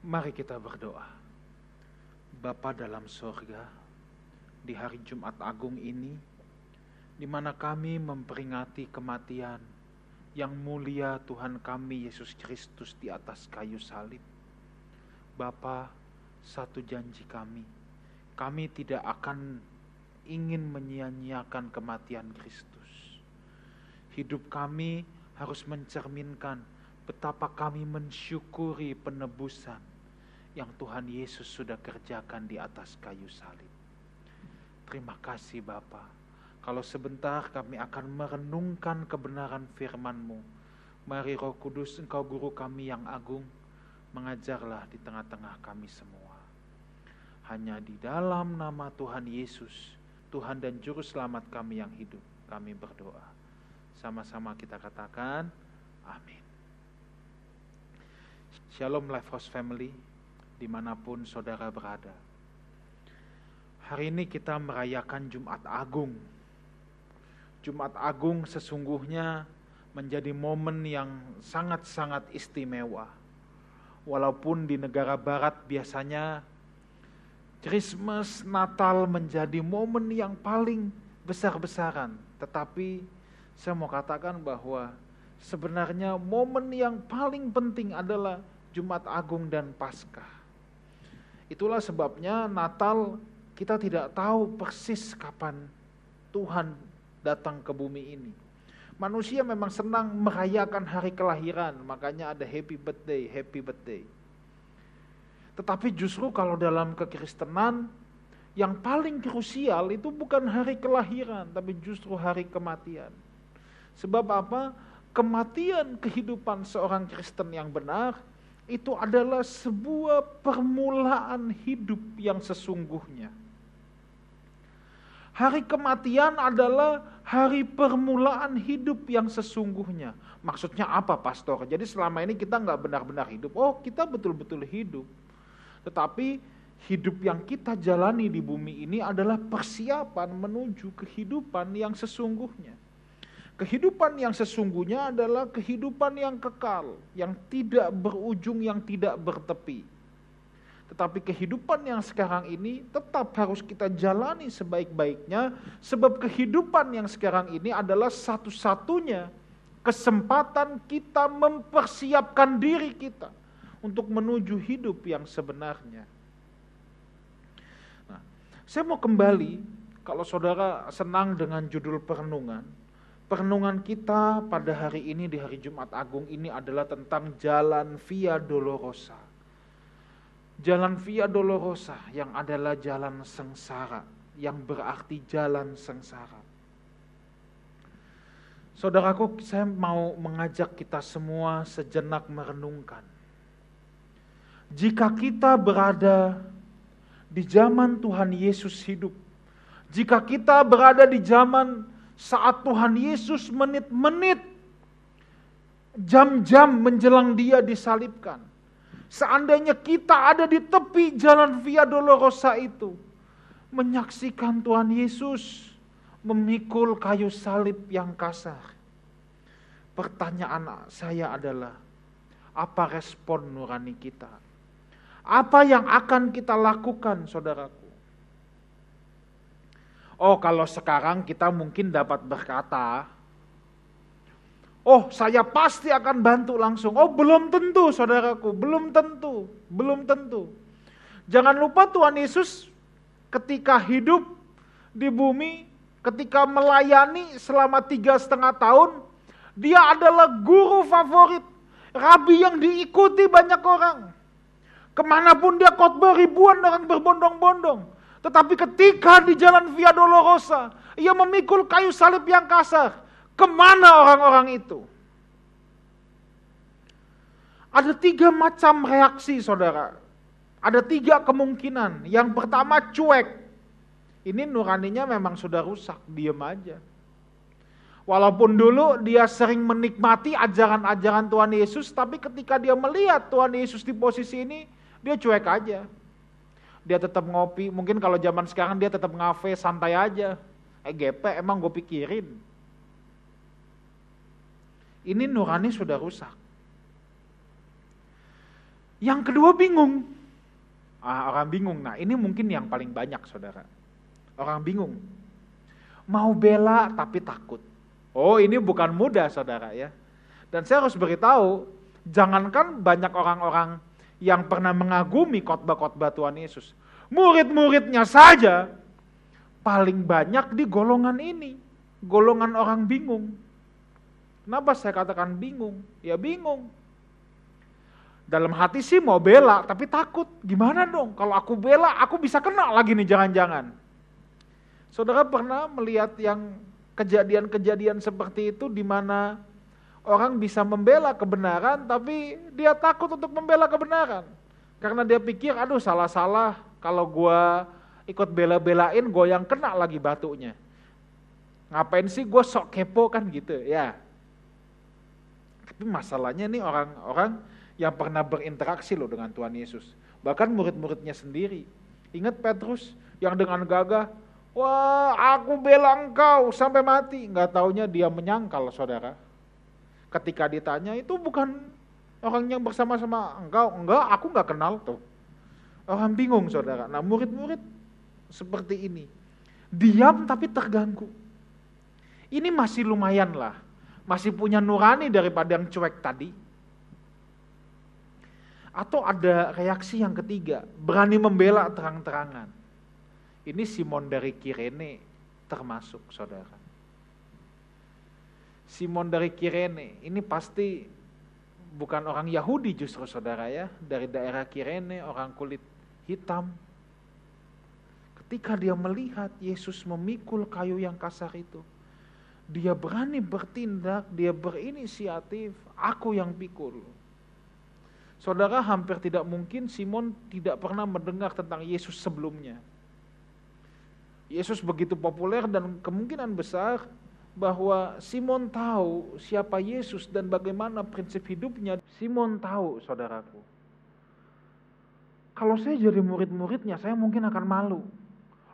Mari kita berdoa. Bapa dalam sorga, di hari Jumat Agung ini, di mana kami memperingati kematian yang mulia Tuhan kami Yesus Kristus di atas kayu salib. Bapa, satu janji kami, kami tidak akan ingin menyia-nyiakan kematian Kristus. Hidup kami harus mencerminkan betapa kami mensyukuri penebusan yang Tuhan Yesus sudah kerjakan di atas kayu salib. Terima kasih Bapa. Kalau sebentar kami akan merenungkan kebenaran firman-Mu. Mari Roh Kudus Engkau guru kami yang agung, mengajarlah di tengah-tengah kami semua. Hanya di dalam nama Tuhan Yesus, Tuhan dan Juru Selamat kami yang hidup, kami berdoa. Sama-sama kita katakan, amin. Shalom Lifehouse Family, di mana pun saudara berada. Hari ini kita merayakan Jumat Agung. Jumat Agung sesungguhnya menjadi momen yang sangat-sangat istimewa. Walaupun di negara barat biasanya Christmas, Natal menjadi momen yang paling besar-besaran. Tetapi saya mau katakan bahwa sebenarnya momen yang paling penting adalah Jumat Agung dan Paskah. Itulah sebabnya Natal kita tidak tahu persis kapan Tuhan datang ke bumi ini. Manusia memang senang merayakan hari kelahiran, makanya ada happy birthday, happy birthday. Tetapi justru kalau dalam kekristenan yang paling krusial itu bukan hari kelahiran, tapi justru hari kematian. Sebab apa? Kematian kehidupan seorang Kristen yang benar itu adalah sebuah permulaan hidup yang sesungguhnya. Hari kematian adalah hari permulaan hidup yang sesungguhnya. Maksudnya apa pastor? Jadi selama ini kita nggak benar-benar hidup. Oh kita betul-betul hidup. Tetapi hidup yang kita jalani di bumi ini adalah persiapan menuju kehidupan yang sesungguhnya. Kehidupan yang sesungguhnya adalah kehidupan yang kekal, yang tidak berujung, yang tidak bertepi. Tetapi kehidupan yang sekarang ini tetap harus kita jalani sebaik-baiknya, sebab kehidupan yang sekarang ini adalah satu-satunya kesempatan kita mempersiapkan diri kita untuk menuju hidup yang sebenarnya. Nah, saya mau kembali, kalau saudara senang dengan judul perenungan, Perenungan kita pada hari ini di hari Jumat Agung ini adalah tentang jalan Via Dolorosa. Jalan Via Dolorosa yang adalah jalan sengsara, yang berarti jalan sengsara. Saudaraku, saya mau mengajak kita semua sejenak merenungkan. Jika kita berada di zaman Tuhan Yesus hidup, jika kita berada di zaman saat Tuhan Yesus menit-menit, jam-jam menjelang dia disalibkan. Seandainya kita ada di tepi jalan Via Dolorosa itu, menyaksikan Tuhan Yesus memikul kayu salib yang kasar. Pertanyaan saya adalah, apa respon nurani kita? Apa yang akan kita lakukan, saudaraku? Oh, kalau sekarang kita mungkin dapat berkata, "Oh, saya pasti akan bantu langsung." Oh, belum tentu, saudaraku, belum tentu, belum tentu. Jangan lupa Tuhan Yesus ketika hidup di bumi, ketika melayani selama tiga setengah tahun, dia adalah guru favorit, rabi yang diikuti banyak orang. Ke mana pun dia khotbah ribuan orang berbondong-bondong. Tetapi ketika di jalan Via Dolorosa, ia memikul kayu salib yang kasar. Ke mana orang-orang itu? Ada tiga macam reaksi saudara. Ada tiga kemungkinan. Yang pertama cuek. Ini nuraninya memang sudah rusak, diem aja. Walaupun dulu dia sering menikmati ajaran-ajaran Tuhan Yesus, tapi ketika dia melihat Tuhan Yesus di posisi ini, dia cuek aja dia tetap ngopi. Mungkin kalau zaman sekarang dia tetap ngafe santai aja. Eh GP emang gue pikirin. Ini nurani sudah rusak. Yang kedua bingung. Ah, orang bingung. Nah, ini mungkin yang paling banyak, saudara. Orang bingung. Mau bela tapi takut. Oh, ini bukan mudah, saudara ya. Dan saya harus beritahu, jangankan banyak orang-orang yang pernah mengagumi khotbah-khotbah Tuhan Yesus. Murid-muridnya saja paling banyak di golongan ini. Golongan orang bingung. Kenapa saya katakan bingung? Ya bingung. Dalam hati sih mau bela, tapi takut. Gimana dong? Kalau aku bela, aku bisa kena lagi nih jangan-jangan. Saudara pernah melihat yang kejadian-kejadian seperti itu di mana orang bisa membela kebenaran, tapi dia takut untuk membela kebenaran. Karena dia pikir, aduh salah-salah, kalau gua ikut bela-belain, gue yang kena lagi batunya. Ngapain sih gue sok kepo kan gitu, ya. Tapi masalahnya nih orang-orang yang pernah berinteraksi loh dengan Tuhan Yesus. Bahkan murid-muridnya sendiri. Ingat Petrus yang dengan gagah, wah aku bela engkau sampai mati. Nggak taunya dia menyangkal saudara. Ketika ditanya itu bukan orang yang bersama-sama engkau. Enggak, aku nggak kenal tuh. Orang bingung saudara. Nah murid-murid seperti ini. Diam tapi terganggu. Ini masih lumayan lah. Masih punya nurani daripada yang cuek tadi atau ada reaksi yang ketiga, berani membela terang-terangan. Ini Simon dari Kirene termasuk saudara. Simon dari Kirene ini pasti bukan orang Yahudi justru saudara ya, dari daerah Kirene, orang kulit hitam. Ketika dia melihat Yesus memikul kayu yang kasar itu, dia berani bertindak, dia berinisiatif, aku yang pikul Saudara hampir tidak mungkin Simon tidak pernah mendengar tentang Yesus sebelumnya. Yesus begitu populer dan kemungkinan besar bahwa Simon tahu siapa Yesus dan bagaimana prinsip hidupnya. Simon tahu, saudaraku. Kalau saya jadi murid-muridnya, saya mungkin akan malu.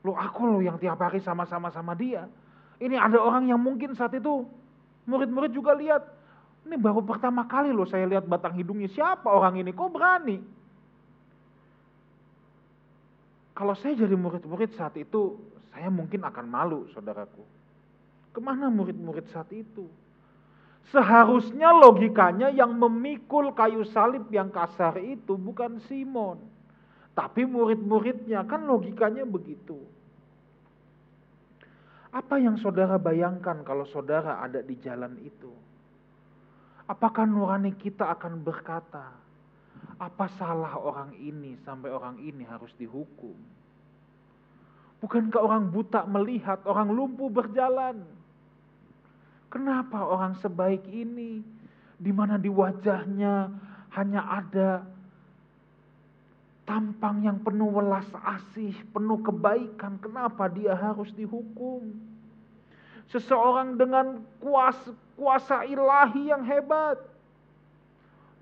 Lo aku lo yang tiap hari sama-sama sama dia. Ini ada orang yang mungkin saat itu murid-murid juga lihat, ini baru pertama kali loh saya lihat batang hidungnya. Siapa orang ini? Kok berani? Kalau saya jadi murid-murid saat itu, saya mungkin akan malu, saudaraku. Ke mana murid-murid saat itu? Seharusnya logikanya yang memikul kayu salib yang kasar itu bukan Simon. Tapi murid-muridnya, kan logikanya begitu. Apa yang saudara bayangkan kalau saudara ada di jalan itu? Apakah nurani kita akan berkata, apa salah orang ini sampai orang ini harus dihukum? Bukankah orang buta melihat, orang lumpuh berjalan? Kenapa orang sebaik ini, di mana di wajahnya hanya ada tampang yang penuh welas asih, penuh kebaikan, kenapa dia harus dihukum? Seseorang dengan kuasa, kuasa ilahi yang hebat.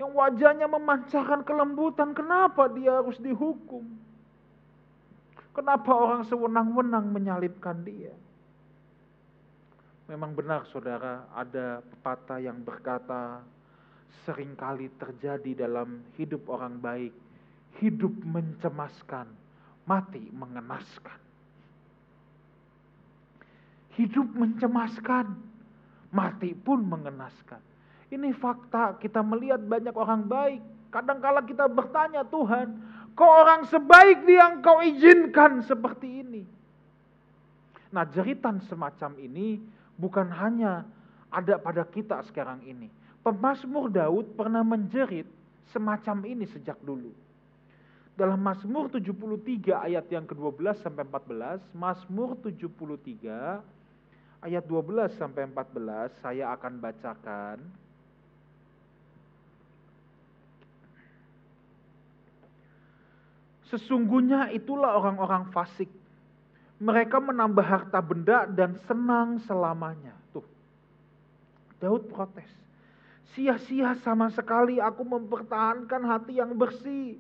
Yang wajahnya memancarkan kelembutan, kenapa dia harus dihukum? Kenapa orang sewenang-wenang menyalibkan dia? Memang benar saudara, ada pepatah yang berkata, sering kali terjadi dalam hidup orang baik, hidup mencemaskan, mati mengenaskan. Hidup mencemaskan, mati pun mengenaskan. Ini fakta, kita melihat banyak orang baik. Kadangkala kita bertanya, Tuhan, kok orang sebaik dia engkau izinkan seperti ini? Nah jeritan semacam ini bukan hanya ada pada kita sekarang ini. Pemasmur Daud pernah menjerit semacam ini sejak dulu. Dalam Mazmur 73 ayat yang ke-12 sampai 14, Mazmur 73 ayat 12 sampai 14 saya akan bacakan. Sesungguhnya itulah orang-orang fasik. Mereka menambah harta benda dan senang selamanya. Tuh. Daud protes. Sia-sia sama sekali aku mempertahankan hati yang bersih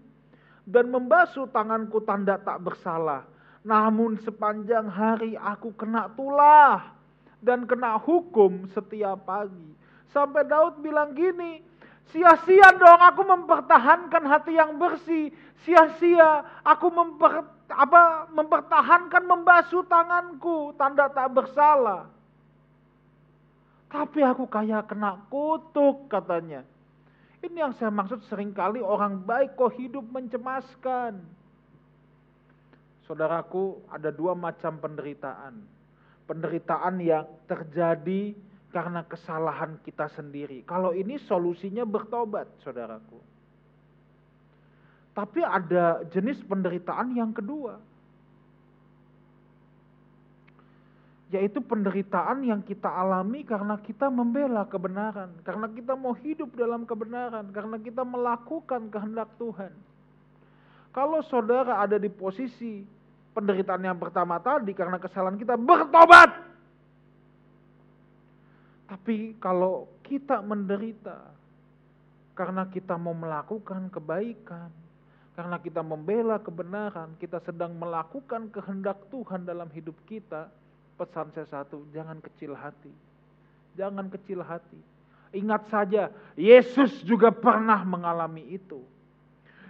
dan membasuh tanganku tanda tak bersalah. Namun sepanjang hari aku kena tulah dan kena hukum setiap pagi. Sampai Daud bilang gini, Sia-sia dong aku mempertahankan hati yang bersih. Sia-sia aku memper, apa, mempertahankan membasuh tanganku. Tanda tak bersalah. Tapi aku kayak kena kutuk katanya. Ini yang saya maksud sering kali orang baik kok hidup mencemaskan. Saudaraku, ada dua macam penderitaan. Penderitaan yang terjadi karena kesalahan kita sendiri. Kalau ini solusinya bertobat, saudaraku. Tapi ada jenis penderitaan yang kedua, yaitu penderitaan yang kita alami karena kita membela kebenaran, karena kita mau hidup dalam kebenaran, karena kita melakukan kehendak Tuhan. Kalau saudara ada di posisi penderitaan yang pertama tadi karena kesalahan kita bertobat. Tapi kalau kita menderita karena kita mau melakukan kebaikan, karena kita membela kebenaran, kita sedang melakukan kehendak Tuhan dalam hidup kita, Pesan saya satu, jangan kecil hati. Jangan kecil hati. Ingat saja, Yesus juga pernah mengalami itu.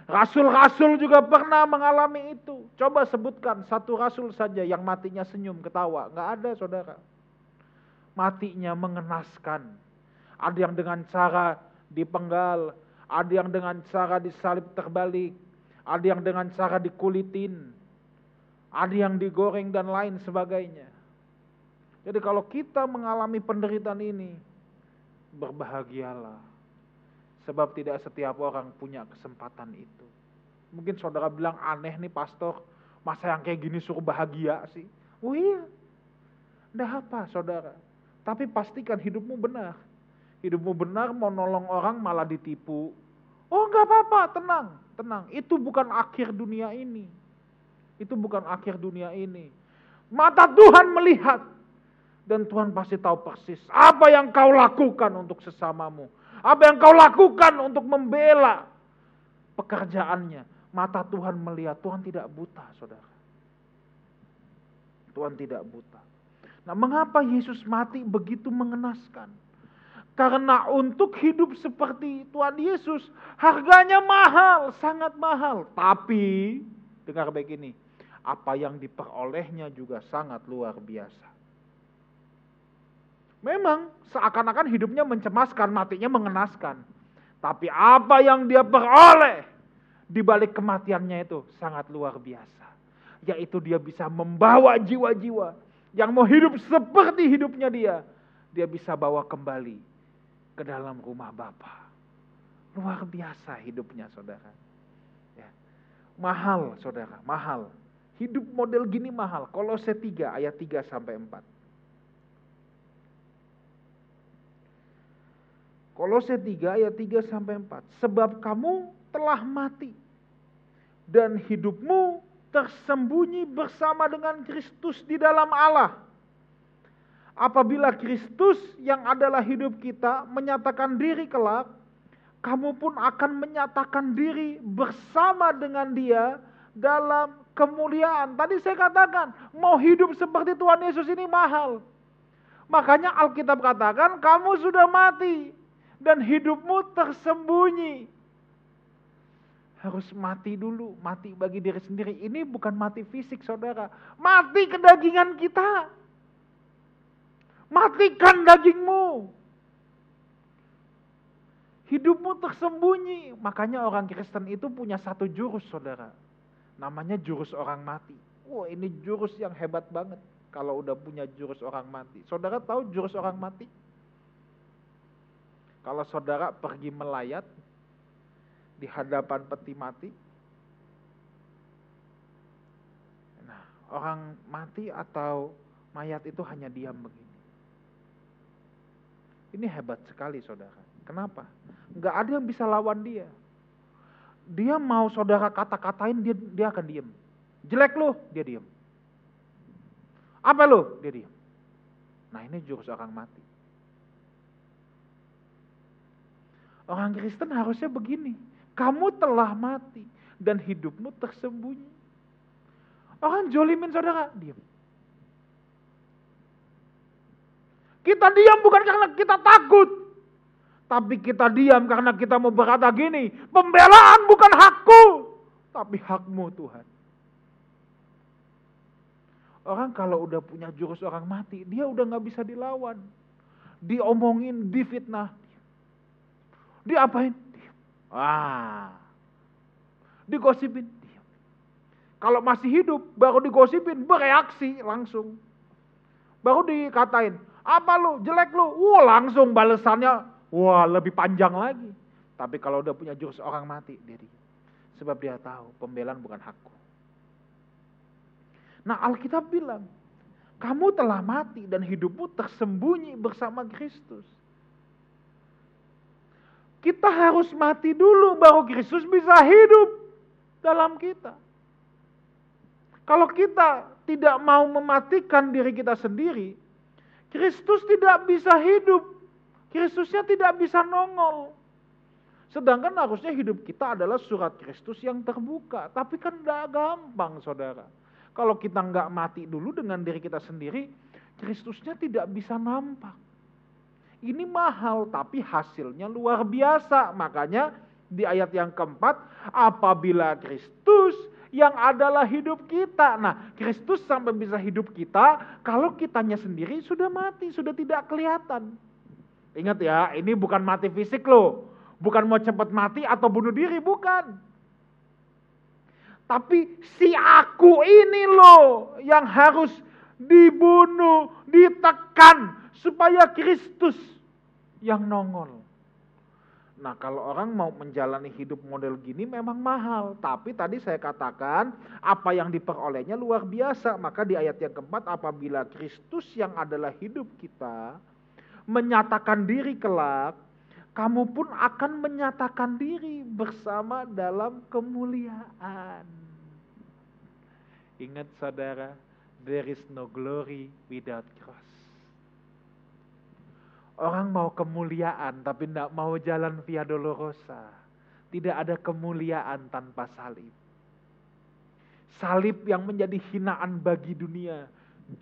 Rasul-rasul juga pernah mengalami itu. Coba sebutkan satu rasul saja yang matinya senyum, ketawa. Nggak ada saudara. Matinya mengenaskan. Ada yang dengan cara dipenggal. Ada yang dengan cara disalib terbalik. Ada yang dengan cara dikulitin. Ada yang digoreng dan lain sebagainya. Jadi kalau kita mengalami penderitaan ini, berbahagialah. Sebab tidak setiap orang punya kesempatan itu. Mungkin saudara bilang aneh nih pastor, masa yang kayak gini suruh bahagia sih? Oh iya, Nggak apa saudara. Tapi pastikan hidupmu benar. Hidupmu benar mau nolong orang malah ditipu. Oh nggak apa-apa, tenang, tenang. Itu bukan akhir dunia ini. Itu bukan akhir dunia ini. Mata Tuhan melihat dan Tuhan pasti tahu persis apa yang kau lakukan untuk sesamamu. Apa yang kau lakukan untuk membela pekerjaannya. Mata Tuhan melihat, Tuhan tidak buta saudara. Tuhan tidak buta. Nah mengapa Yesus mati begitu mengenaskan? Karena untuk hidup seperti Tuhan Yesus harganya mahal, sangat mahal. Tapi, dengar baik ini, apa yang diperolehnya juga sangat luar biasa. Memang seakan-akan hidupnya mencemaskan, matinya mengenaskan. Tapi apa yang dia peroleh di balik kematiannya itu sangat luar biasa. Yaitu dia bisa membawa jiwa-jiwa yang mau hidup seperti hidupnya dia. Dia bisa bawa kembali ke dalam rumah Bapa. Luar biasa hidupnya saudara. Ya. Mahal saudara, mahal. Hidup model gini mahal. Kolose 3 ayat 3 sampai 4. Kolose 3 ayat 3 sampai 4. Sebab kamu telah mati dan hidupmu tersembunyi bersama dengan Kristus di dalam Allah. Apabila Kristus yang adalah hidup kita menyatakan diri kelak, kamu pun akan menyatakan diri bersama dengan dia dalam kemuliaan. Tadi saya katakan, mau hidup seperti Tuhan Yesus ini mahal. Makanya Alkitab katakan, kamu sudah mati dan hidupmu tersembunyi. Harus mati dulu, mati bagi diri sendiri. Ini bukan mati fisik saudara, mati kedagingan kita. Matikan dagingmu. Hidupmu tersembunyi. Makanya orang Kristen itu punya satu jurus saudara. Namanya jurus orang mati. Wah ini jurus yang hebat banget. Kalau udah punya jurus orang mati. Saudara tahu jurus orang mati? Kalau saudara pergi melayat di hadapan peti mati, nah, orang mati atau mayat itu hanya diam begini. Ini hebat sekali saudara. Kenapa? Enggak ada yang bisa lawan dia. Dia mau saudara kata-katain dia dia akan diam. Jelek lu, dia diam. Apa lu? Dia diam. Nah ini jurus orang mati. Orang Kristen harusnya begini. Kamu telah mati dan hidupmu tersembunyi. Orang jolimin saudara, diam. Kita diam bukan karena kita takut. Tapi kita diam karena kita mau berkata gini, pembelaan bukan hakku, tapi hakmu Tuhan. Orang kalau udah punya jurus orang mati, dia udah nggak bisa dilawan. Diomongin, difitnah. Diapain? Diam. Ah. Digosipin. Kalau masih hidup, baru digosipin, bereaksi langsung. Baru dikatain, apa lu, jelek lu? Wah langsung balesannya, wah lebih panjang lagi. Tapi kalau udah punya jurus orang mati, diam. Sebab dia tahu pembelaan bukan hakku. Nah Alkitab bilang, kamu telah mati dan hidupmu tersembunyi bersama Kristus. Kita harus mati dulu baru Kristus bisa hidup dalam kita. Kalau kita tidak mau mematikan diri kita sendiri, Kristus tidak bisa hidup. Kristusnya tidak bisa nongol. Sedangkan harusnya hidup kita adalah surat Kristus yang terbuka. Tapi kan tidak gampang saudara. Kalau kita nggak mati dulu dengan diri kita sendiri, Kristusnya tidak bisa nampak. Ini mahal tapi hasilnya luar biasa. Makanya di ayat yang keempat, apabila Kristus yang adalah hidup kita. Nah, Kristus sampai bisa hidup kita kalau kitanya sendiri sudah mati, sudah tidak kelihatan. Ingat ya, ini bukan mati fisik loh. Bukan mau cepat mati atau bunuh diri, bukan. Tapi si aku ini loh yang harus dibunuh, ditekan supaya Kristus yang nongol. Nah kalau orang mau menjalani hidup model gini memang mahal. Tapi tadi saya katakan apa yang diperolehnya luar biasa. Maka di ayat yang keempat apabila Kristus yang adalah hidup kita menyatakan diri kelak. Kamu pun akan menyatakan diri bersama dalam kemuliaan. Ingat saudara, there is no glory without cross. Orang mau kemuliaan tapi tidak mau jalan via dolorosa. Tidak ada kemuliaan tanpa salib. Salib yang menjadi hinaan bagi dunia.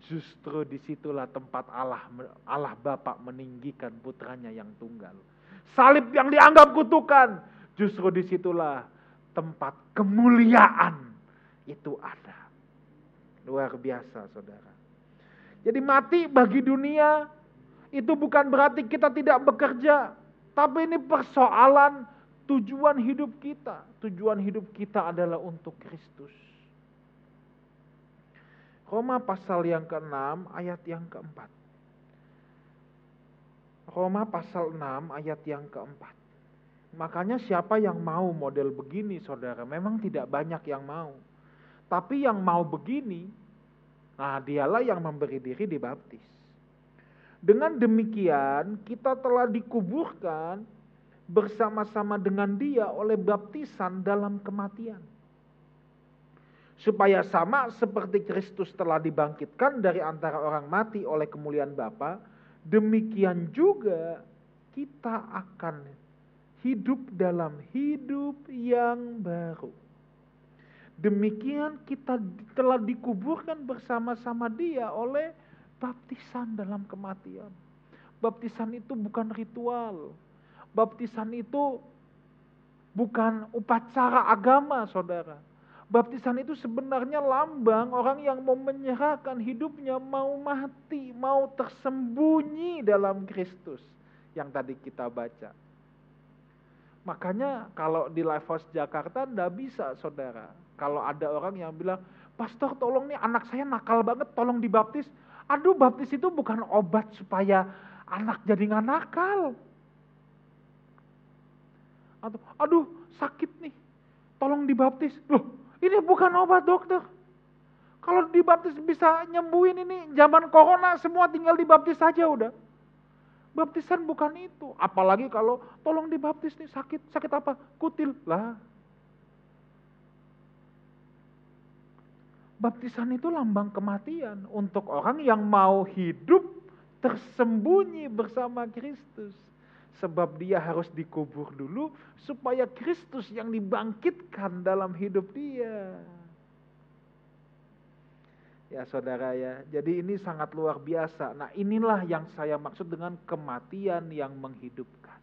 Justru di situlah tempat Allah Allah Bapa meninggikan putranya yang tunggal salib yang dianggap kutukan. Justru di situlah tempat kemuliaan itu ada. Luar biasa saudara. Jadi mati bagi dunia itu bukan berarti kita tidak bekerja. Tapi ini persoalan tujuan hidup kita. Tujuan hidup kita adalah untuk Kristus. Roma pasal yang ke-6 ayat yang keempat. Roma pasal 6 ayat yang keempat. Makanya siapa yang mau model begini saudara, memang tidak banyak yang mau. Tapi yang mau begini, nah dialah yang memberi diri dibaptis. Dengan demikian kita telah dikuburkan bersama-sama dengan dia oleh baptisan dalam kematian. Supaya sama seperti Kristus telah dibangkitkan dari antara orang mati oleh kemuliaan Bapa, demikian juga kita akan hidup dalam hidup yang baru. Demikian kita telah dikuburkan bersama-sama dia oleh baptisan dalam kematian. Baptisan itu bukan ritual. Baptisan itu bukan upacara agama, saudara Baptisan itu sebenarnya lambang orang yang mau menyerahkan hidupnya, mau mati, mau tersembunyi dalam Kristus. Yang tadi kita baca. Makanya kalau di Life House Jakarta ndak bisa saudara. Kalau ada orang yang bilang, Pastor tolong nih anak saya nakal banget, tolong dibaptis. Aduh baptis itu bukan obat supaya anak jadi nggak nakal. Atau, aduh sakit nih, tolong dibaptis. Loh ini bukan obat dokter. Kalau dibaptis bisa nyembuhin ini zaman corona semua tinggal dibaptis saja udah. Baptisan bukan itu. Apalagi kalau tolong dibaptis nih sakit. Sakit apa? Kutil. Lah. Baptisan itu lambang kematian untuk orang yang mau hidup tersembunyi bersama Kristus. Sebab dia harus dikubur dulu supaya Kristus yang dibangkitkan dalam hidup dia. Ya saudara ya, jadi ini sangat luar biasa. Nah inilah yang saya maksud dengan kematian yang menghidupkan.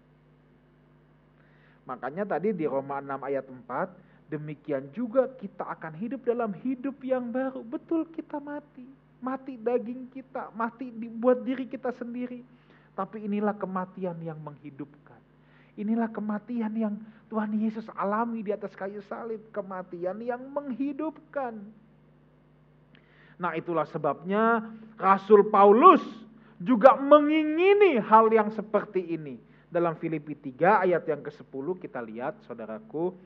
Makanya tadi di Roma 6 ayat 4, demikian juga kita akan hidup dalam hidup yang baru. Betul kita mati. Mati daging kita, mati buat diri kita sendiri. Tapi inilah kematian yang menghidupkan. Inilah kematian yang Tuhan Yesus alami di atas kayu salib. Kematian yang menghidupkan. Nah itulah sebabnya Rasul Paulus juga mengingini hal yang seperti ini. Dalam Filipi 3 ayat yang ke-10 kita lihat saudaraku.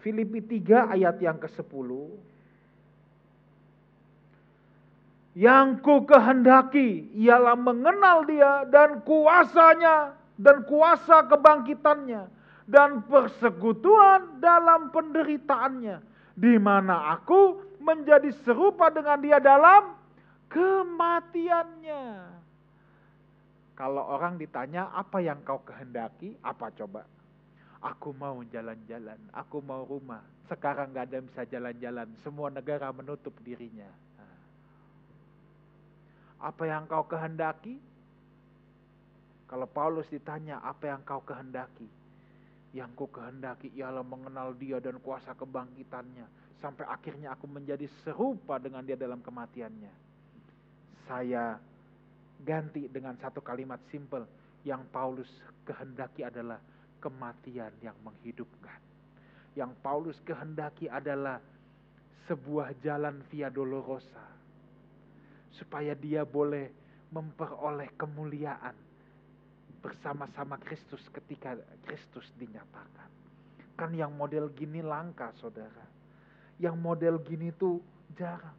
Filipi 3 ayat yang ke-10. Yang ku kehendaki ialah mengenal dia dan kuasanya dan kuasa kebangkitannya dan persekutuan dalam penderitaannya di mana aku menjadi serupa dengan dia dalam kematiannya. Kalau orang ditanya apa yang kau kehendaki, apa coba? Aku mau jalan-jalan, aku mau rumah. Sekarang gak ada yang bisa jalan-jalan, semua negara menutup dirinya. Apa yang kau kehendaki? Kalau Paulus ditanya apa yang kau kehendaki? Yang ku kehendaki ialah mengenal dia dan kuasa kebangkitannya. Sampai akhirnya aku menjadi serupa dengan dia dalam kematiannya saya ganti dengan satu kalimat simple yang Paulus kehendaki adalah kematian yang menghidupkan. Yang Paulus kehendaki adalah sebuah jalan via dolorosa supaya dia boleh memperoleh kemuliaan bersama-sama Kristus ketika Kristus dinyatakan. Kan yang model gini langka, saudara. Yang model gini tuh jarang.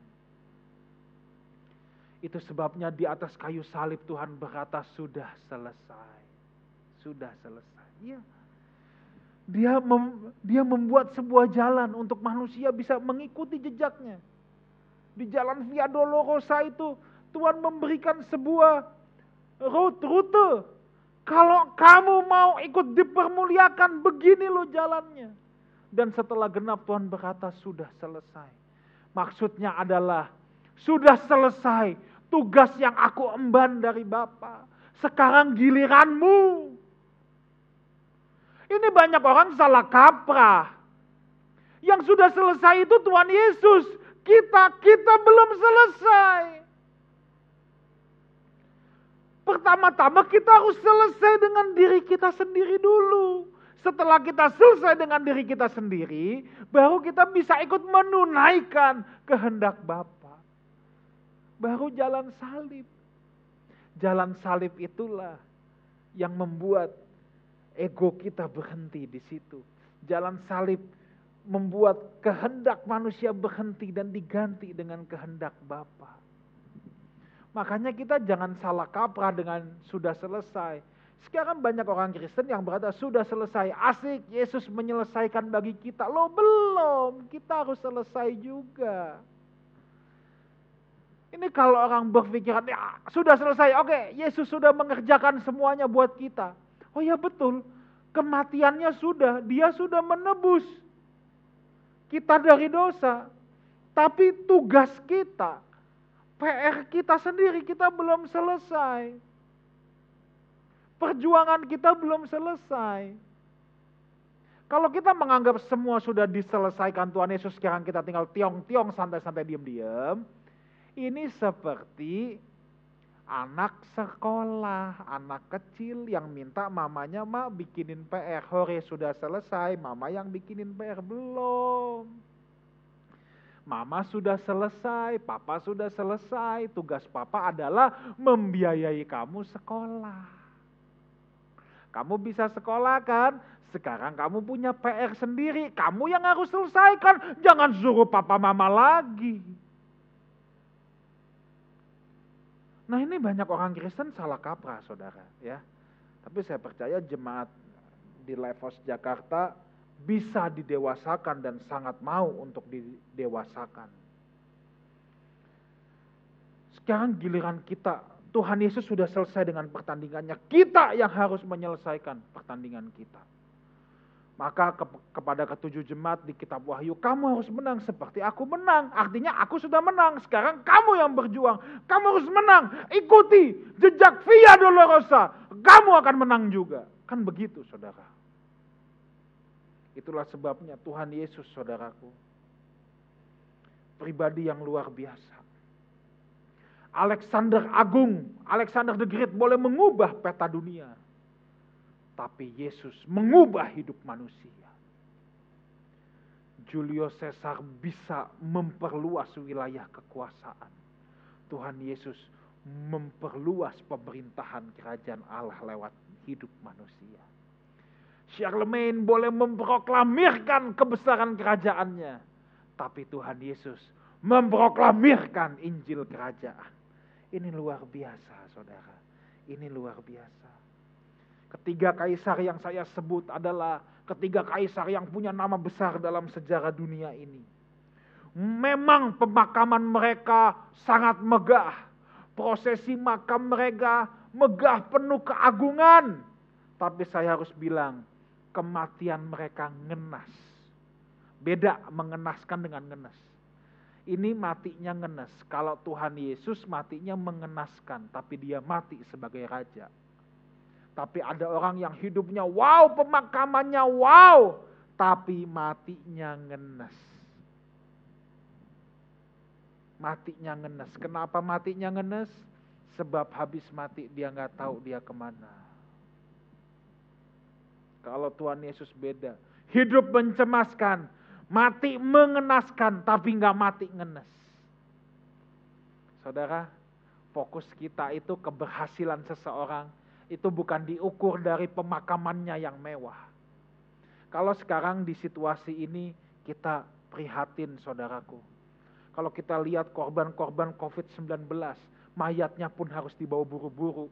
Itu sebabnya di atas kayu salib Tuhan berkata sudah selesai. Sudah selesai. Iya. Dia mem, dia membuat sebuah jalan untuk manusia bisa mengikuti jejaknya. Di jalan Via Dolorosa itu Tuhan memberikan sebuah rute, rute. Kalau kamu mau ikut dipermuliakan, begini loh jalannya. Dan setelah genap Tuhan berkata sudah selesai. Maksudnya adalah sudah selesai tugas yang aku emban dari Bapa. Sekarang giliranmu. Ini banyak orang salah kaprah. Yang sudah selesai itu Tuhan Yesus. Kita, kita belum selesai. Pertama-tama kita harus selesai dengan diri kita sendiri dulu. Setelah kita selesai dengan diri kita sendiri, baru kita bisa ikut menunaikan kehendak Bapa baru jalan salib. Jalan salib itulah yang membuat ego kita berhenti di situ. Jalan salib membuat kehendak manusia berhenti dan diganti dengan kehendak Bapa. Makanya kita jangan salah kaprah dengan sudah selesai. Sekarang banyak orang Kristen yang berkata sudah selesai, asik Yesus menyelesaikan bagi kita. Lo belum, kita harus selesai juga. Ini kalau orang berpikiran, ya sudah selesai, oke, Yesus sudah mengerjakan semuanya buat kita. Oh ya betul, kematiannya sudah, dia sudah menebus kita dari dosa. Tapi tugas kita, PR kita sendiri, kita belum selesai. Perjuangan kita belum selesai. Kalau kita menganggap semua sudah diselesaikan Tuhan Yesus, sekarang kita tinggal tiong-tiong, santai-santai, diem-diem ini seperti anak sekolah, anak kecil yang minta mamanya, ma bikinin PR. Hore sudah selesai, mama yang bikinin PR belum. Mama sudah selesai, papa sudah selesai. Tugas papa adalah membiayai kamu sekolah. Kamu bisa sekolah kan? Sekarang kamu punya PR sendiri. Kamu yang harus selesaikan. Jangan suruh papa mama lagi. Nah ini banyak orang Kristen salah kaprah saudara ya. Tapi saya percaya jemaat di Levos Jakarta bisa didewasakan dan sangat mau untuk didewasakan. Sekarang giliran kita, Tuhan Yesus sudah selesai dengan pertandingannya. Kita yang harus menyelesaikan pertandingan kita. Maka ke, kepada ketujuh jemaat di kitab Wahyu, kamu harus menang seperti aku menang. Artinya aku sudah menang, sekarang kamu yang berjuang. Kamu harus menang, ikuti jejak via dolorosa. Kamu akan menang juga. Kan begitu saudara. Itulah sebabnya Tuhan Yesus saudaraku. Pribadi yang luar biasa. Alexander Agung, Alexander the Great boleh mengubah peta dunia. Tapi Yesus mengubah hidup manusia. Julio Caesar bisa memperluas wilayah kekuasaan. Tuhan Yesus memperluas pemerintahan kerajaan Allah lewat hidup manusia. Charlemagne boleh memproklamirkan kebesaran kerajaannya. Tapi Tuhan Yesus memproklamirkan Injil kerajaan. Ini luar biasa saudara. Ini luar biasa. Ketiga kaisar yang saya sebut adalah ketiga kaisar yang punya nama besar dalam sejarah dunia ini. Memang pemakaman mereka sangat megah. Prosesi makam mereka megah penuh keagungan. Tapi saya harus bilang, kematian mereka ngenas. Beda mengenaskan dengan ngenas. Ini matinya ngenas. Kalau Tuhan Yesus matinya mengenaskan, tapi dia mati sebagai raja. Tapi ada orang yang hidupnya wow, pemakamannya wow, tapi matinya ngenas. Matinya ngenas. Kenapa matinya ngenas? Sebab habis mati dia nggak tahu dia ke mana. Kalau Tuhan Yesus beda. Hidup mencemaskan, mati mengenaskan, tapi nggak mati ngenes. Saudara, fokus kita itu keberhasilan seseorang itu bukan diukur dari pemakamannya yang mewah. Kalau sekarang di situasi ini kita prihatin saudaraku. Kalau kita lihat korban-korban COVID-19, mayatnya pun harus dibawa buru-buru.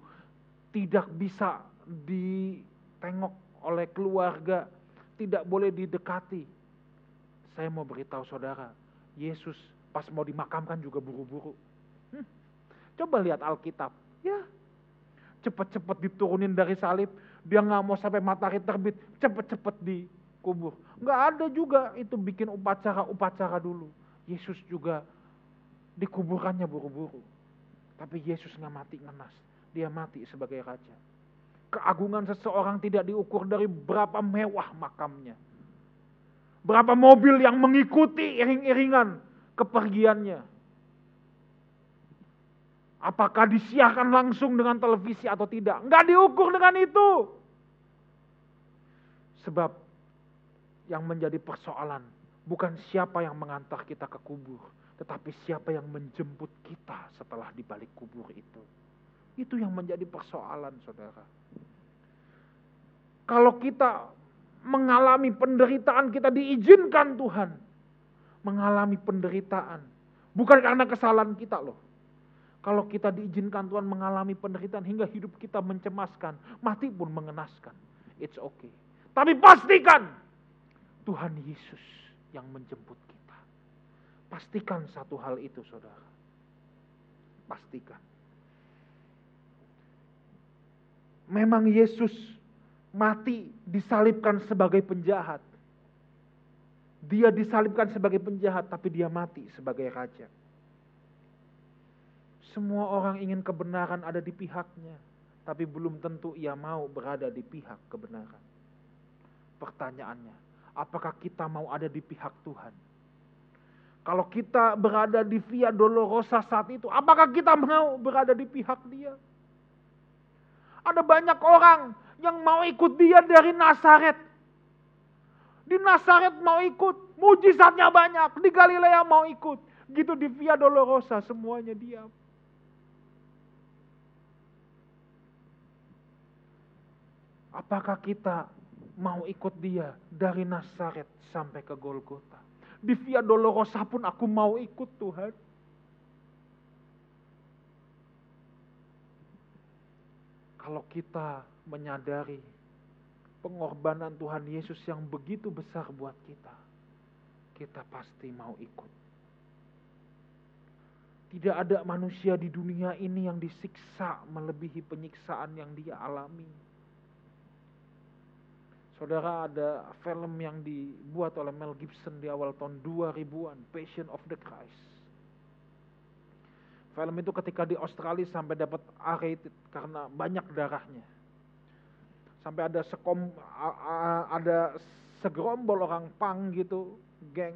Tidak bisa ditengok oleh keluarga, tidak boleh didekati. Saya mau beritahu saudara, Yesus pas mau dimakamkan juga buru-buru. Hmm. Coba lihat Alkitab, ya cepat-cepat diturunin dari salib, dia nggak mau sampai matahari terbit, cepat-cepat dikubur. Nggak ada juga itu bikin upacara-upacara dulu. Yesus juga dikuburannya buru-buru. Tapi Yesus nggak mati ngenas, dia mati sebagai raja. Keagungan seseorang tidak diukur dari berapa mewah makamnya. Berapa mobil yang mengikuti iring-iringan kepergiannya. Apakah disiarkan langsung dengan televisi atau tidak? Enggak diukur dengan itu. Sebab yang menjadi persoalan bukan siapa yang mengantar kita ke kubur, tetapi siapa yang menjemput kita setelah di balik kubur itu. Itu yang menjadi persoalan, saudara. Kalau kita mengalami penderitaan, kita diizinkan Tuhan mengalami penderitaan. Bukan karena kesalahan kita loh. Kalau kita diizinkan Tuhan mengalami penderitaan hingga hidup kita mencemaskan, mati pun mengenaskan. It's okay. Tapi pastikan Tuhan Yesus yang menjemput kita. Pastikan satu hal itu saudara. Pastikan. memang Yesus mati disalibkan sebagai penjahat. Dia disalibkan sebagai penjahat, tapi dia mati sebagai raja. Semua orang ingin kebenaran ada di pihaknya, tapi belum tentu ia mau berada di pihak kebenaran. Pertanyaannya, apakah kita mau ada di pihak Tuhan? Kalau kita berada di Via Dolorosa saat itu, apakah kita mau berada di pihak dia? Ada banyak orang yang mau ikut dia dari Nazaret. Di Nazaret mau ikut, mujizatnya banyak. Di Galilea mau ikut. Gitu di Via Dolorosa semuanya diam. Apakah kita mau ikut dia dari Nazaret sampai ke Golgota? Di Via Dolorosa pun aku mau ikut Tuhan. Kalau kita menyadari pengorbanan Tuhan Yesus yang begitu besar buat kita, kita pasti mau ikut. Tidak ada manusia di dunia ini yang disiksa melebihi penyiksaan yang dia alami. Saudara ada film yang dibuat oleh Mel Gibson di awal tahun 2000-an, Passion of the Christ. Film itu ketika di Australia sampai dapat rated karena banyak darahnya. Sampai ada sekom ada segerombol orang pang gitu, geng,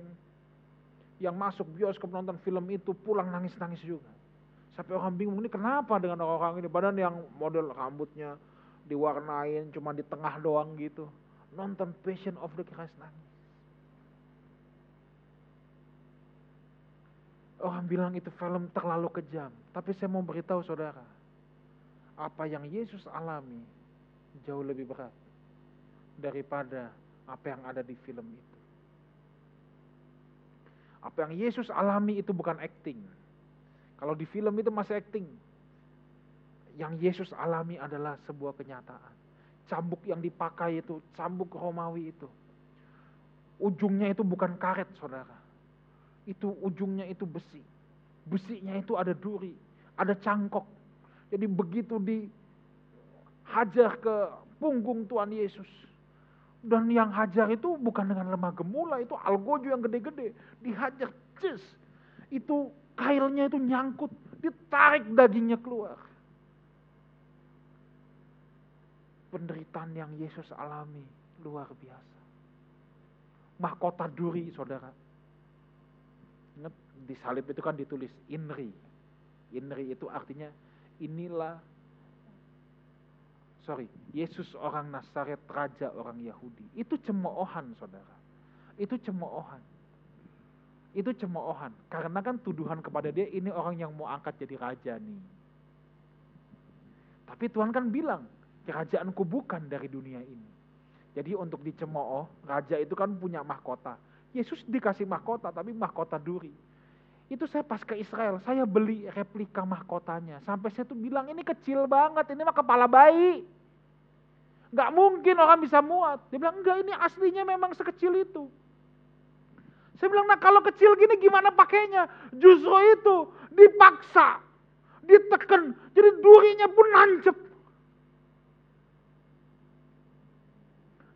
yang masuk bioskop nonton film itu pulang nangis-nangis juga. Sampai orang bingung ini kenapa dengan orang-orang ini, badan yang model rambutnya diwarnain cuma di tengah doang gitu. Nonton Passion of the Christ nangis. Orang bilang itu film terlalu kejam. Tapi saya mau beritahu saudara. Apa yang Yesus alami jauh lebih berat. Daripada apa yang ada di film itu. Apa yang Yesus alami itu bukan acting. Kalau di film itu masih acting. Yang Yesus alami adalah sebuah kenyataan. Cambuk yang dipakai itu, cambuk Romawi itu. Ujungnya itu bukan karet, saudara itu ujungnya itu besi. Besinya itu ada duri, ada cangkok. Jadi begitu dihajar ke punggung Tuhan Yesus. Dan yang hajar itu bukan dengan lemah gemula, itu algojo yang gede-gede. Dihajar, cis. Itu kailnya itu nyangkut, ditarik dagingnya keluar. Penderitaan yang Yesus alami luar biasa. Mahkota duri, saudara Ingat di salib itu kan ditulis Inri. Inri itu artinya inilah sorry, Yesus orang Nazaret, raja orang Yahudi. Itu cemoohan, saudara. Itu cemoohan. Itu cemoohan. Karena kan tuduhan kepada dia, ini orang yang mau angkat jadi raja nih. Tapi Tuhan kan bilang, kerajaanku bukan dari dunia ini. Jadi untuk dicemooh, raja itu kan punya mahkota. Yesus dikasih mahkota, tapi mahkota duri. Itu saya pas ke Israel, saya beli replika mahkotanya. Sampai saya tuh bilang, ini kecil banget, ini mah kepala bayi. Gak mungkin orang bisa muat. Dia bilang, enggak ini aslinya memang sekecil itu. Saya bilang, nah kalau kecil gini gimana pakainya? Justru itu dipaksa, ditekan, jadi durinya pun nancep.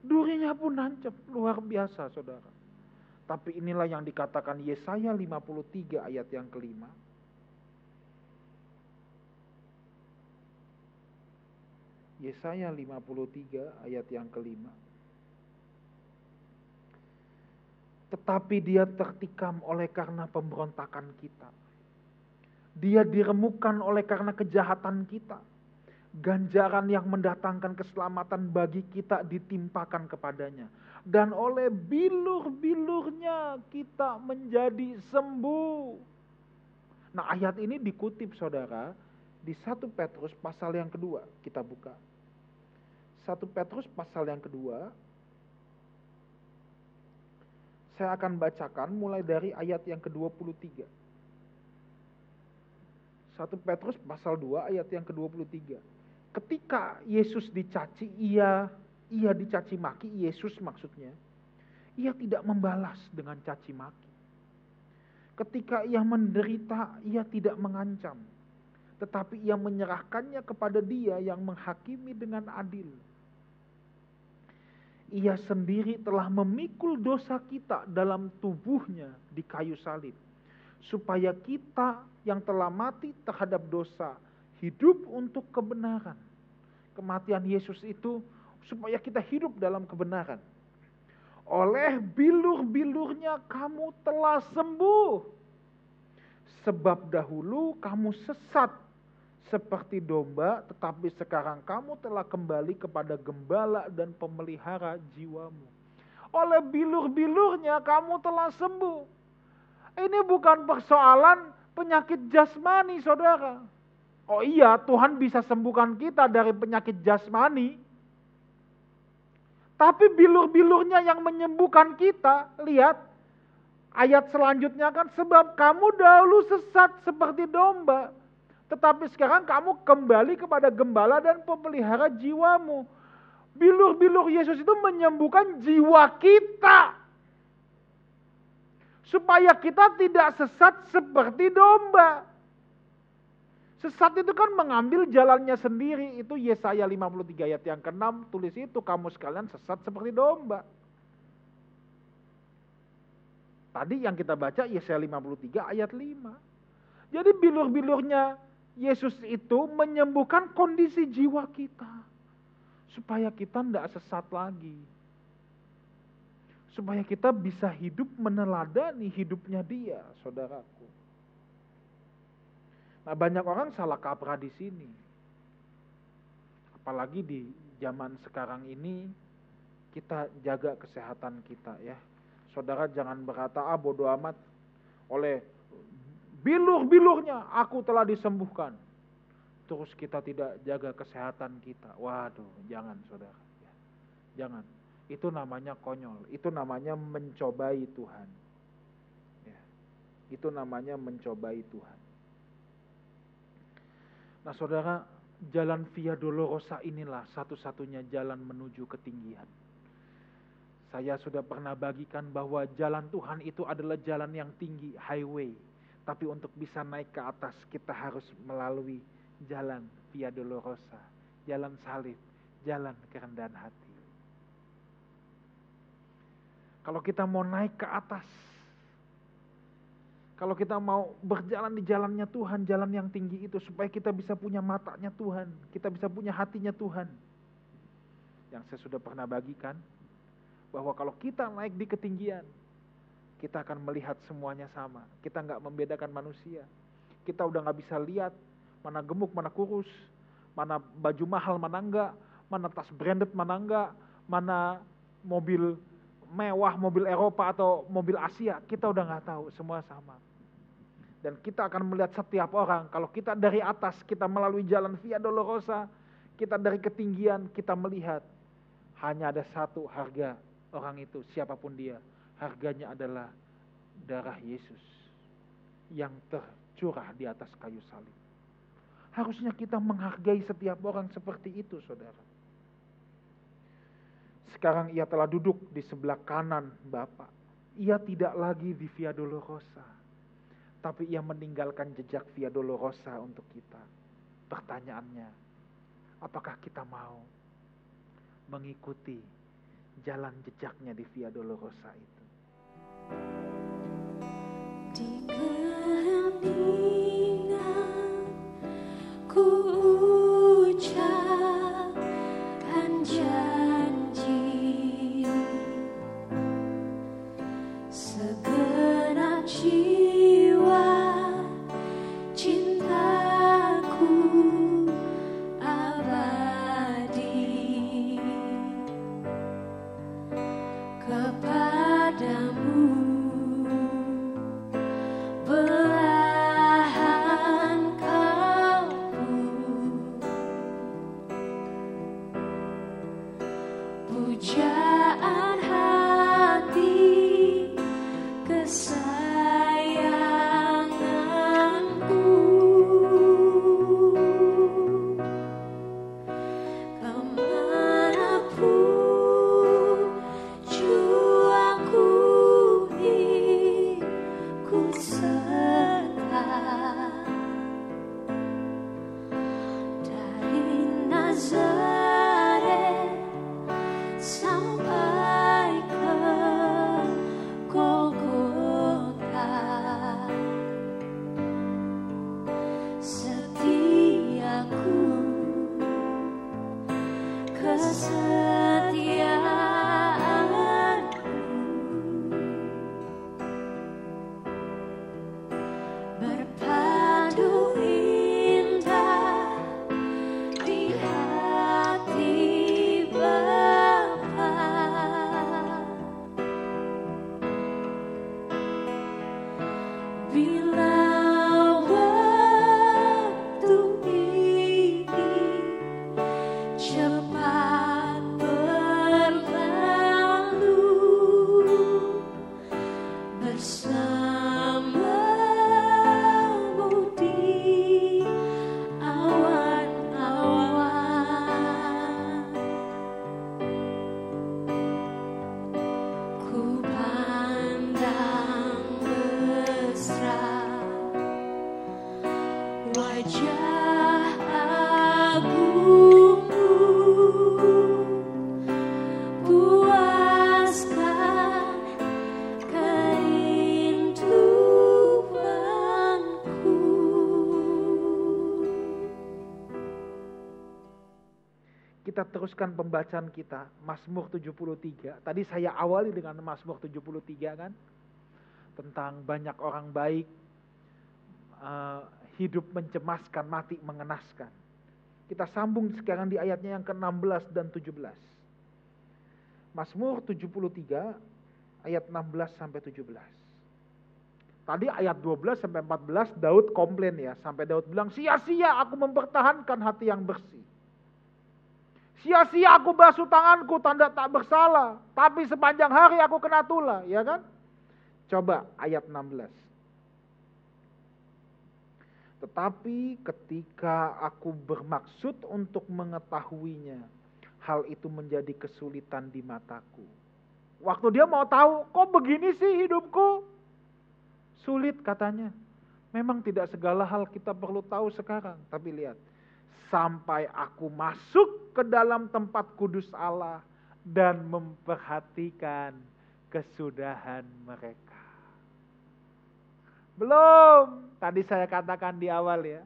Durinya pun nancep, luar biasa saudara. Tapi inilah yang dikatakan Yesaya 53 ayat yang kelima. Yesaya 53 ayat yang kelima. Tetapi dia tertikam oleh karena pemberontakan kita. Dia diremukan oleh karena kejahatan kita. Ganjaran yang mendatangkan keselamatan bagi kita ditimpakan kepadanya dan oleh bilur-bilurnya kita menjadi sembuh. Nah ayat ini dikutip saudara di 1 Petrus pasal yang kedua. Kita buka. 1 Petrus pasal yang kedua. Saya akan bacakan mulai dari ayat yang ke-23. 1 Petrus pasal 2 ayat yang ke-23. Ketika Yesus dicaci, ia ia dicaci maki, Yesus maksudnya, ia tidak membalas dengan caci maki. Ketika ia menderita, ia tidak mengancam, tetapi ia menyerahkannya kepada Dia yang menghakimi dengan adil. Ia sendiri telah memikul dosa kita dalam tubuhnya di kayu salib, supaya kita yang telah mati terhadap dosa hidup untuk kebenaran. Kematian Yesus itu supaya kita hidup dalam kebenaran. Oleh bilur-bilurnya kamu telah sembuh. Sebab dahulu kamu sesat seperti domba, tetapi sekarang kamu telah kembali kepada gembala dan pemelihara jiwamu. Oleh bilur-bilurnya kamu telah sembuh. Ini bukan persoalan penyakit jasmani, saudara. Oh iya, Tuhan bisa sembuhkan kita dari penyakit jasmani. Tapi bilur-bilurnya yang menyembuhkan kita, lihat ayat selanjutnya kan sebab kamu dahulu sesat seperti domba, tetapi sekarang kamu kembali kepada gembala dan pemelihara jiwamu. Bilur-bilur Yesus itu menyembuhkan jiwa kita. Supaya kita tidak sesat seperti domba. Sesat itu kan mengambil jalannya sendiri. Itu Yesaya 53 ayat yang ke-6 tulis itu kamu sekalian sesat seperti domba. Tadi yang kita baca Yesaya 53 ayat 5. Jadi bilur-bilurnya Yesus itu menyembuhkan kondisi jiwa kita. Supaya kita tidak sesat lagi. supaya kita bisa hidup meneladani hidupnya dia, saudaraku. Nah, banyak orang salah kaprah di sini. Apalagi di zaman sekarang ini kita jaga kesehatan kita ya. Saudara jangan berkata ah bodoh amat oleh bilur-bilurnya aku telah disembuhkan. Terus kita tidak jaga kesehatan kita. Waduh, jangan saudara. Ya. Jangan. Itu namanya konyol. Itu namanya mencobai Tuhan. Ya. Itu namanya mencobai Tuhan. Nah saudara, jalan Via Dolorosa inilah satu-satunya jalan menuju ketinggian. Saya sudah pernah bagikan bahwa jalan Tuhan itu adalah jalan yang tinggi, highway. Tapi untuk bisa naik ke atas, kita harus melalui jalan Via Dolorosa, jalan salib, jalan kerendahan hati. Kalau kita mau naik ke atas, kalau kita mau berjalan di jalannya Tuhan, jalan yang tinggi itu, supaya kita bisa punya matanya Tuhan, kita bisa punya hatinya Tuhan. Yang saya sudah pernah bagikan, bahwa kalau kita naik di ketinggian, kita akan melihat semuanya sama. Kita nggak membedakan manusia. Kita udah nggak bisa lihat mana gemuk, mana kurus, mana baju mahal, mana enggak, mana tas branded, mana enggak, mana mobil mewah, mobil Eropa atau mobil Asia. Kita udah nggak tahu, semua sama. Dan kita akan melihat setiap orang, kalau kita dari atas, kita melalui jalan Via Dolorosa, kita dari ketinggian, kita melihat hanya ada satu harga orang itu, siapa pun dia. Harganya adalah darah Yesus yang tercurah di atas kayu salib. Harusnya kita menghargai setiap orang seperti itu, saudara. Sekarang ia telah duduk di sebelah kanan Bapak. Ia tidak lagi di Via Dolorosa tapi ia meninggalkan jejak Via Dolorosa untuk kita. Pertanyaannya, apakah kita mau mengikuti jalan jejaknya di Via Dolorosa itu? Di teruskan pembacaan kita, Mazmur 73. Tadi saya awali dengan Mazmur 73 kan, tentang banyak orang baik, uh, hidup mencemaskan, mati mengenaskan. Kita sambung sekarang di ayatnya yang ke-16 dan 17. Mazmur 73 ayat 16 sampai 17. Tadi ayat 12 sampai 14 Daud komplain ya, sampai Daud bilang, "Sia-sia aku mempertahankan hati yang bersih." Sia-sia aku basuh tanganku tanda tak bersalah. Tapi sepanjang hari aku kena tula, ya kan? Coba ayat 16. Tetapi ketika aku bermaksud untuk mengetahuinya, hal itu menjadi kesulitan di mataku. Waktu dia mau tahu, kok begini sih hidupku? Sulit katanya. Memang tidak segala hal kita perlu tahu sekarang. Tapi lihat, sampai aku masuk ke dalam tempat kudus Allah dan memperhatikan kesudahan mereka. Belum, tadi saya katakan di awal ya,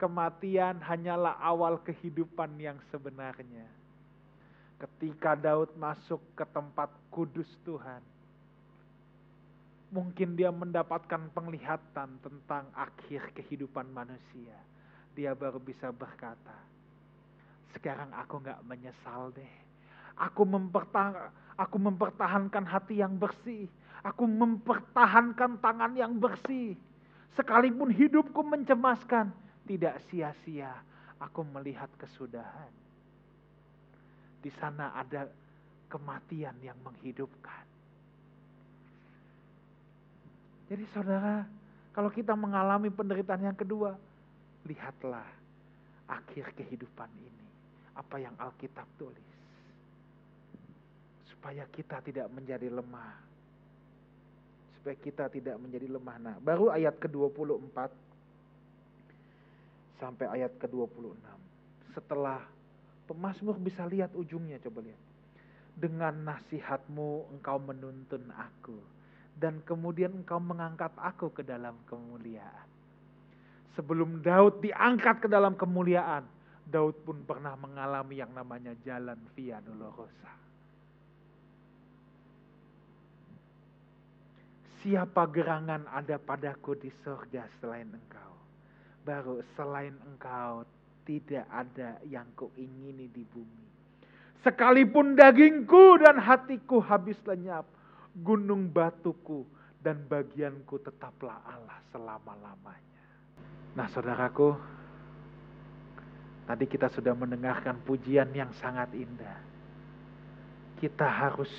kematian hanyalah awal kehidupan yang sebenarnya. Ketika Daud masuk ke tempat kudus Tuhan, mungkin dia mendapatkan penglihatan tentang akhir kehidupan manusia dia baru bisa berkata, sekarang aku nggak menyesal deh. Aku mempertahan, aku mempertahankan hati yang bersih. Aku mempertahankan tangan yang bersih. Sekalipun hidupku mencemaskan, tidak sia-sia. Aku melihat kesudahan. Di sana ada kematian yang menghidupkan. Jadi saudara, kalau kita mengalami penderitaan yang kedua, lihatlah akhir kehidupan ini. Apa yang Alkitab tulis. Supaya kita tidak menjadi lemah. Supaya kita tidak menjadi lemah. Nah, baru ayat ke-24 sampai ayat ke-26. Setelah pemazmur bisa lihat ujungnya, coba lihat. Dengan nasihatmu engkau menuntun aku. Dan kemudian engkau mengangkat aku ke dalam kemuliaan Sebelum Daud diangkat ke dalam kemuliaan, Daud pun pernah mengalami yang namanya jalan Via Dolorosa. Siapa gerangan ada padaku di surga selain engkau? Baru selain engkau tidak ada yang kuingini di bumi. Sekalipun dagingku dan hatiku habis lenyap, gunung batuku dan bagianku tetaplah Allah selama-lamanya. Nah saudaraku, tadi kita sudah mendengarkan pujian yang sangat indah. Kita harus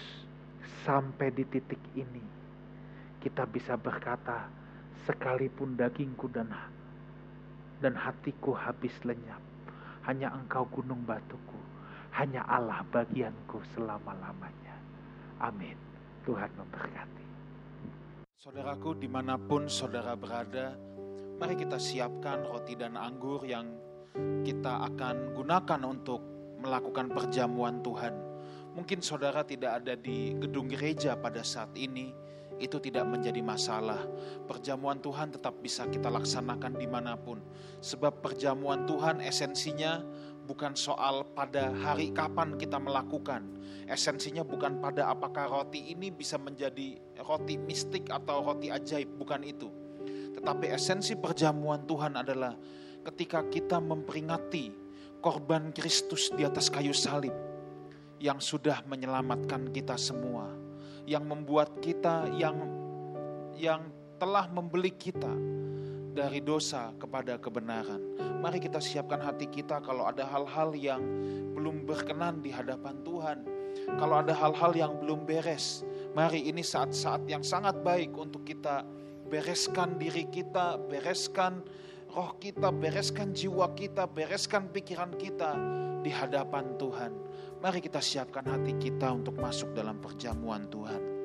sampai di titik ini. Kita bisa berkata, sekalipun dagingku dan dan hatiku habis lenyap, hanya engkau gunung batuku, hanya Allah bagianku selama-lamanya. Amin. Tuhan memberkati. Saudaraku, di mana pun saudara berada, Mari kita siapkan roti dan anggur yang kita akan gunakan untuk melakukan perjamuan Tuhan. Mungkin saudara tidak ada di gedung gereja pada saat ini, itu tidak menjadi masalah. Perjamuan Tuhan tetap bisa kita laksanakan di mana pun. Sebab perjamuan Tuhan esensinya bukan soal pada hari kapan kita melakukan. Esensinya bukan pada apakah roti ini bisa menjadi roti mistik atau roti ajaib, bukan itu tetapi esensi perjamuan Tuhan adalah ketika kita memperingati korban Kristus di atas kayu salib yang sudah menyelamatkan kita semua, yang membuat kita yang yang telah membeli kita dari dosa kepada kebenaran. Mari kita siapkan hati kita kalau ada hal-hal yang belum berkenan di hadapan Tuhan. Kalau ada hal-hal yang belum beres, mari ini saat-saat yang sangat baik untuk kita bereskan diri kita, bereskan roh kita, bereskan jiwa kita, bereskan pikiran kita di hadapan Tuhan. Mari kita siapkan hati kita untuk masuk dalam perjamuan Tuhan.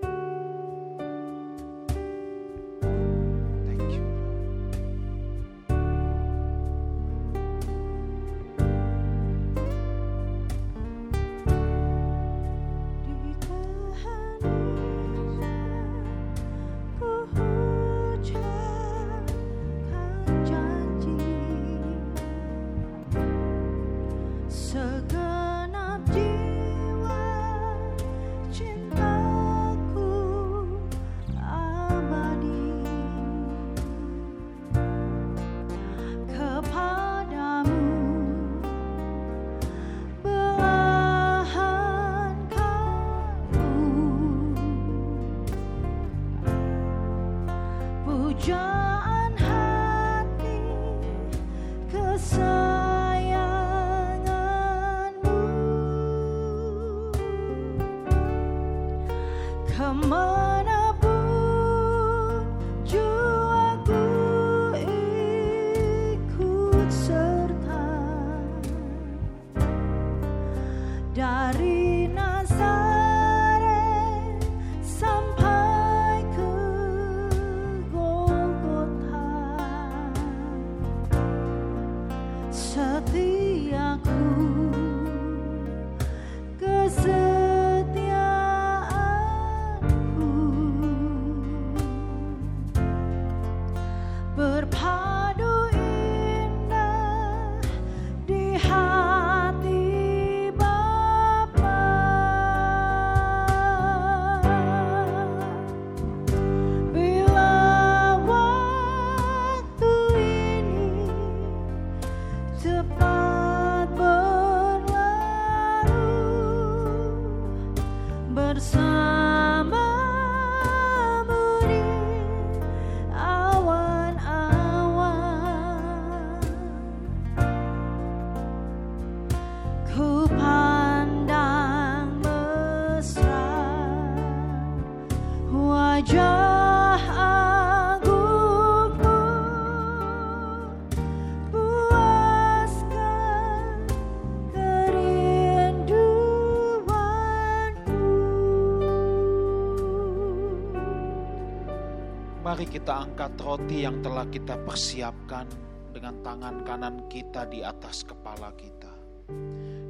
Kita angkat roti yang telah kita persiapkan dengan tangan kanan kita di atas kepala kita.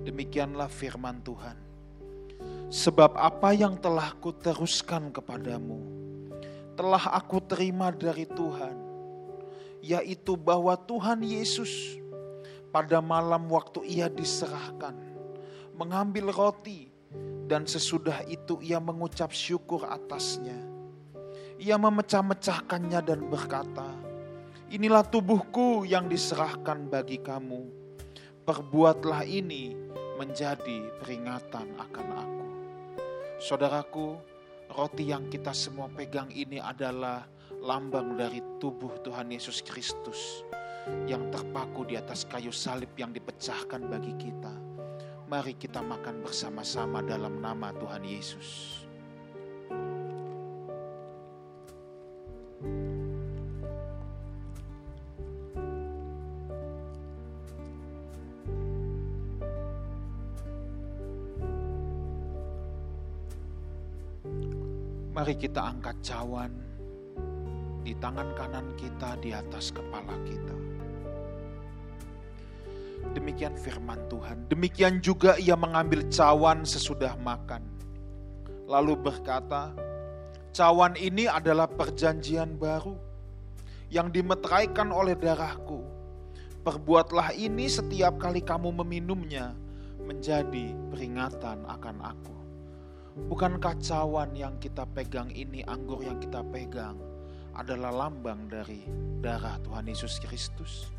Demikianlah firman Tuhan. Sebab apa yang telah kuteruskan kepadamu, telah aku terima dari Tuhan, yaitu bahwa Tuhan Yesus pada malam waktu ia diserahkan, mengambil roti dan sesudah itu ia mengucap syukur atasnya ia memecah-mecahkannya dan berkata, Inilah tubuhku yang diserahkan bagi kamu. Perbuatlah ini menjadi peringatan akan aku. Saudaraku, roti yang kita semua pegang ini adalah lambang dari tubuh Tuhan Yesus Kristus yang terpaku di atas kayu salib yang dipecahkan bagi kita. Mari kita makan bersama-sama dalam nama Tuhan Yesus. Mari kita angkat cawan di tangan kanan kita di atas kepala kita. Demikian firman Tuhan. Demikian juga ia mengambil cawan sesudah makan. Lalu berkata, cawan ini adalah perjanjian baru yang dimeteraikan oleh darahku. Perbuatlah ini setiap kali kamu meminumnya menjadi peringatan akan aku. Bukankah cawan yang kita pegang ini, anggur yang kita pegang, adalah lambang dari darah Tuhan Yesus Kristus?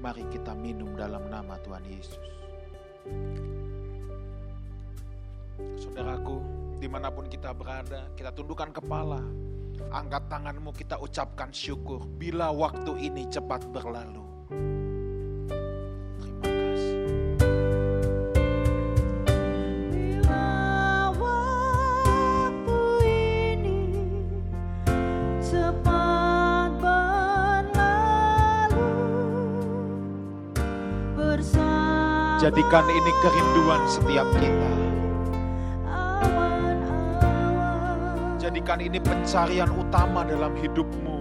Mari kita minum dalam nama Tuhan Yesus. Saudaraku, di mana pun kita berada, kita tundukkan kepala, angkat tanganmu, kita ucapkan syukur bila waktu ini cepat berlalu. Jadikan ini kerinduan setiap kita. Jadikan ini pencarian utama dalam hidupmu.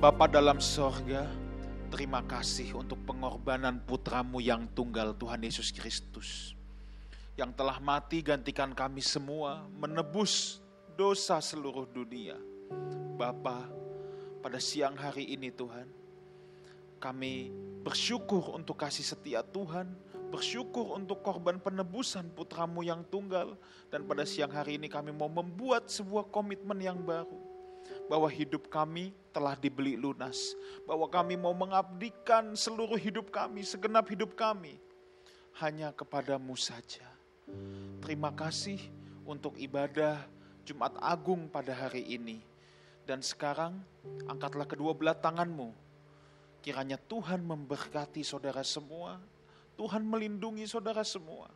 Bapa dalam sorga, terima kasih untuk pengorbanan putramu yang tunggal Tuhan Yesus Kristus. Yang telah mati gantikan kami semua, menebus dosa seluruh dunia. Bapa, pada siang hari ini Tuhan, kami bersyukur untuk kasih setia Tuhan, bersyukur untuk korban penebusan putramu yang tunggal, dan pada siang hari ini kami mau membuat sebuah komitmen yang baru bahwa hidup kami telah dibeli lunas, bahwa kami mau mengabdikan seluruh hidup kami, segenap hidup kami hanya kepadamu saja. Terima kasih untuk ibadah Jumat Agung pada hari ini. Dan sekarang angkatlah kedua belah tanganmu. Kiranya Tuhan memberkati saudara semua. Tuhan melindungi saudara semua.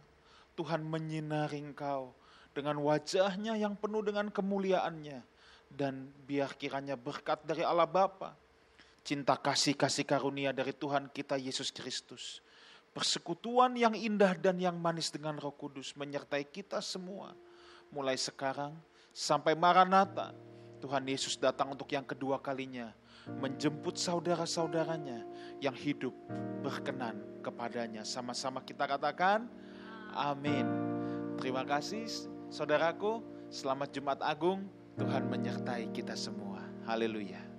Tuhan menyinari engkau dengan wajahnya yang penuh dengan kemuliaannya dan biar kiranya berkat dari Allah Bapa, cinta kasih kasih karunia dari Tuhan kita Yesus Kristus, persekutuan yang indah dan yang manis dengan Roh Kudus menyertai kita semua mulai sekarang sampai Maranatha. Tuhan Yesus datang untuk yang kedua kalinya menjemput saudara-saudaranya yang hidup berkenan kepadanya. Sama-sama kita katakan amin. Terima kasih saudaraku. Selamat Jumat Agung. Tuhan menyertai kita semua. Haleluya.